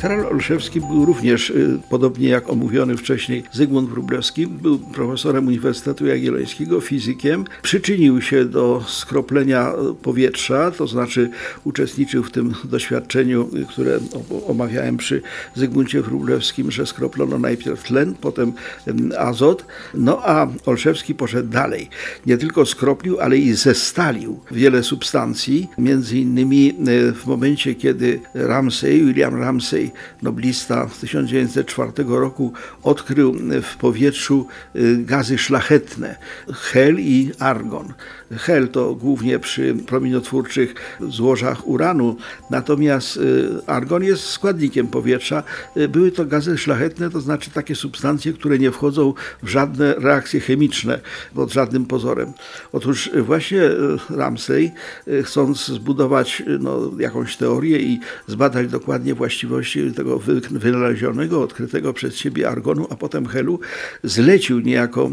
Karol Olszewski był również, y, podobnie jak omówiony wcześniej Zygmunt Wróblewski, był profesorem Uniwersytetu Jagiellońskiego, fizykiem. Przyczynił się do skroplenia y, powietrza, to znaczy uczestniczył w tym doświadczeniu, y, które omawiałem przy Zygmuncie Wróblewskim, że skroplono najpierw tlen, potem azot. No a Olszewski poszedł dalej. Nie tylko skroplił, ale i zestalił wiele substancji, między innymi w momencie, kiedy Ramsey, William Ramsey, noblista z 1904 roku, odkrył w powietrzu y, gazy szlachetne, hel i argon. Hel to głównie przy promieniotwórczych złożach uranu, natomiast y, argon jest składnikiem powietrza. Y, Były to gazy szlachetne, to znaczy takie substancje, które nie wchodzą w żadne reakcje chemiczne pod żadnym pozorem. Otóż właśnie Ramsey, chcąc zbudować no, jakąś teorię i zbadać dokładnie właściwości tego wy- wynalezionego, odkrytego przez siebie argonu, a potem helu, zlecił niejako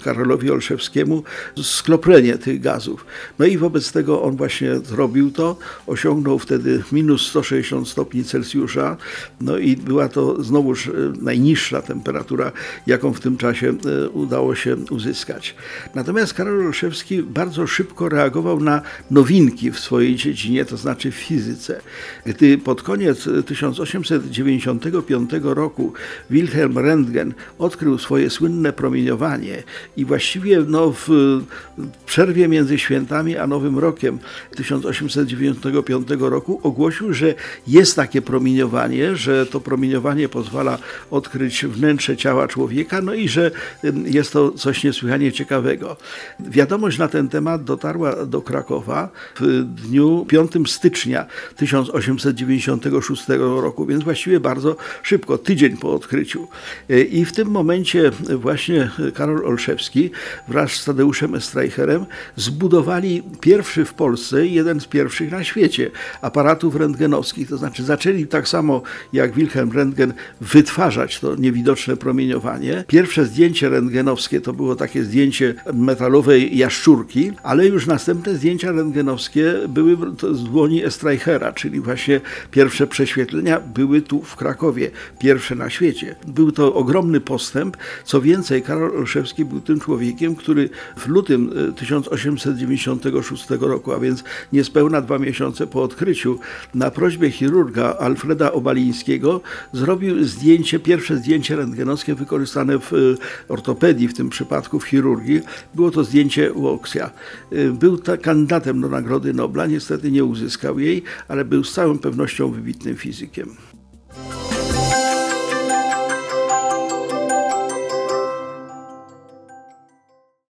y, Karolowi Olszewskiemu skroplenie tych gazów. No i wobec tego on właśnie zrobił to, osiągnął wtedy minus 160 stopni Celsjusza, no i była to znowuż y, najniższa temperatura, jaką w tym czasie y, udało się uzyskać. Natomiast Karol Olszewski bardzo szybko reagował na nowinki w swojej dziedzinie, to znaczy w fizyce. Gdy pod koniec y, 1895 roku Wilhelm Röntgen odkrył swoje słynne promieniowanie i właściwie no, w przerwie między świętami a Nowym Rokiem 1895 roku ogłosił, że jest takie promieniowanie, że to promieniowanie pozwala odkryć wnętrze ciała człowieka, no i że jest to coś niesłychanie ciekawego. Wiadomość na ten temat dotarła do Krakowa w dniu 5 stycznia 1896 roku, więc właściwie bardzo szybko, tydzień po odkryciu. Y, I w tym momencie właśnie Karol Olszewski wraz z Tadeuszem Estreicherem zbudowali pierwszy w Polsce, jeden z pierwszych na świecie aparatów rentgenowskich, to znaczy zaczęli tak samo jak Wilhelm Röntgen wytwarzać to niewidoczne promieniowanie. Pierwsze zdjęcie rentgenowskie to było takie zdjęcie metalowej jaszczurki, ale już następne zdjęcia rentgenowskie były z dłoni Estreichera, czyli właśnie pierwsze prześwietlenia były tu w Krakowie, pierwsze na świecie. Był to ogromny postęp. Co więcej, Karol Olszewski był tym człowiekiem, który w lutym e, 1896 roku, a więc niespełna dwa miesiące po odkryciu, na prośbę chirurga Alfreda Obalińskiego zrobił zdjęcie, pierwsze zdjęcie rentgenowskie wykorzystane w e, ortopedii, w tym przypadku w chirurgii. Było to zdjęcie Łoksia. E, Był ta kandydatem do Nagrody Nobla, niestety nie uzyskał jej, ale był z całą pewnością wybitnym fizykiem. him.